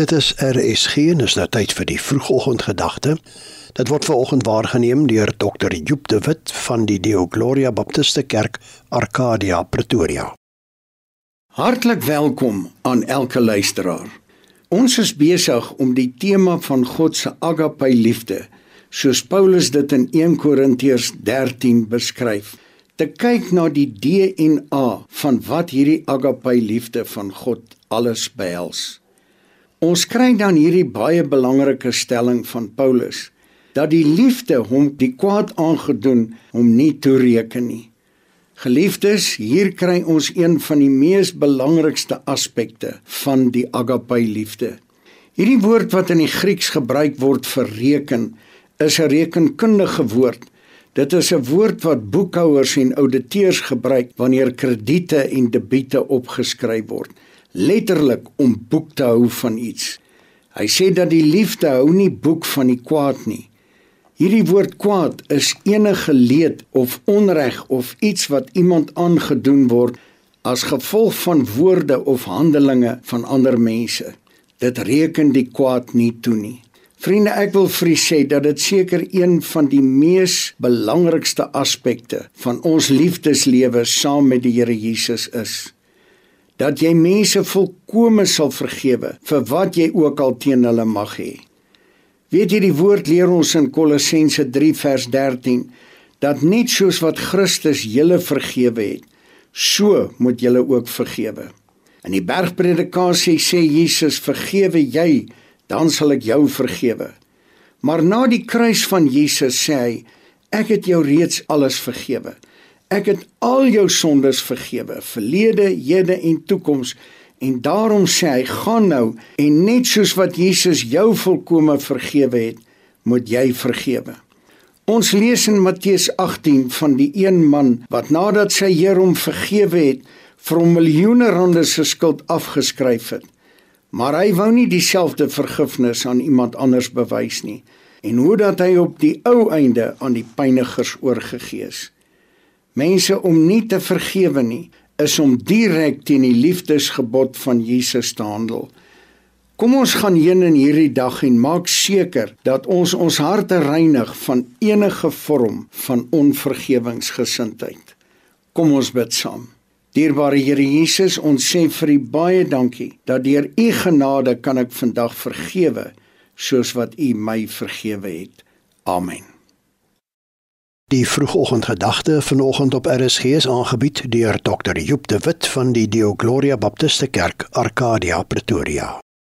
Dit is RSG en is nou tyd vir die vroegoggendgedagte. Dit word veraloggend waargeneem deur Dr. Joep de Wit van die Deo Gloria Baptiste Kerk, Arcadia, Pretoria. Hartlik welkom aan elke luisteraar. Ons is besig om die tema van God se agape liefde, soos Paulus dit in 1 Korintiërs 13 beskryf, te kyk na die DNA van wat hierdie agape liefde van God alles behels. Ons kry dan hierdie baie belangrike stelling van Paulus dat die liefde hom die kwaad aangedoen hom nie toereken nie. Geliefdes, hier kry ons een van die mees belangrikste aspekte van die agape liefde. Hierdie woord wat in die Grieks gebruik word vir reken, is 'n rekenkundige woord. Dit is 'n woord wat boekhouers en ouditeurs gebruik wanneer krediete en debiete opgeskryf word letterlik om boek te hou van iets. Hy sê dat die liefde hou nie boek van die kwaad nie. Hierdie woord kwaad is enige leed of onreg of iets wat iemand aangedoen word as gevolg van woorde of handelinge van ander mense. Dit reken die kwaad nie toe nie. Vriende, ek wil vir u sê dat dit seker een van die mees belangrikste aspekte van ons liefdeslewe saam met die Here Jesus is dat jy mense volkome sal vergewe vir wat jy ook al teen hulle mag hê. Weet jy die woord leer ons in Kolossense 3 vers 13 dat net soos wat Christus julle vergewe het, so moet julle ook vergewe. In die bergpredikasie sê Jesus vergewe jy, dan sal ek jou vergewe. Maar na die kruis van Jesus sê hy ek het jou reeds alles vergewe. Ek het al jou sondes vergewe, verlede, hede en toekoms. En daarom sê hy, gaan nou en net soos wat Jesus jou volkome vergewe het, moet jy vergewe. Ons lees in Matteus 18 van die een man wat nadat sy Heer hom vergewe het, vir hom miljoene rande se skuld afgeskryf het. Maar hy wou nie dieselfde vergifnis aan iemand anders bewys nie en hoe dat hy op die ou einde aan die pynigers oorgegee is. Mense om nie te vergewe nie is om direk teen die liefdesgebod van Jesus te handel. Kom ons gaan heen in hierdie dag en maak seker dat ons ons harte reinig van enige vorm van onvergewingsgesindheid. Kom ons bid saam. Dierbare Here Jesus, ons sê vir U baie dankie dat deur U genade kan ek vandag vergewe soos wat U my vergewe het. Amen. Die vroegoggendgedagte vanoggend op RSG is aangebied deur Dr. Joep de Wit van die Deo Gloria Baptiste Kerk, Arcadia, Pretoria.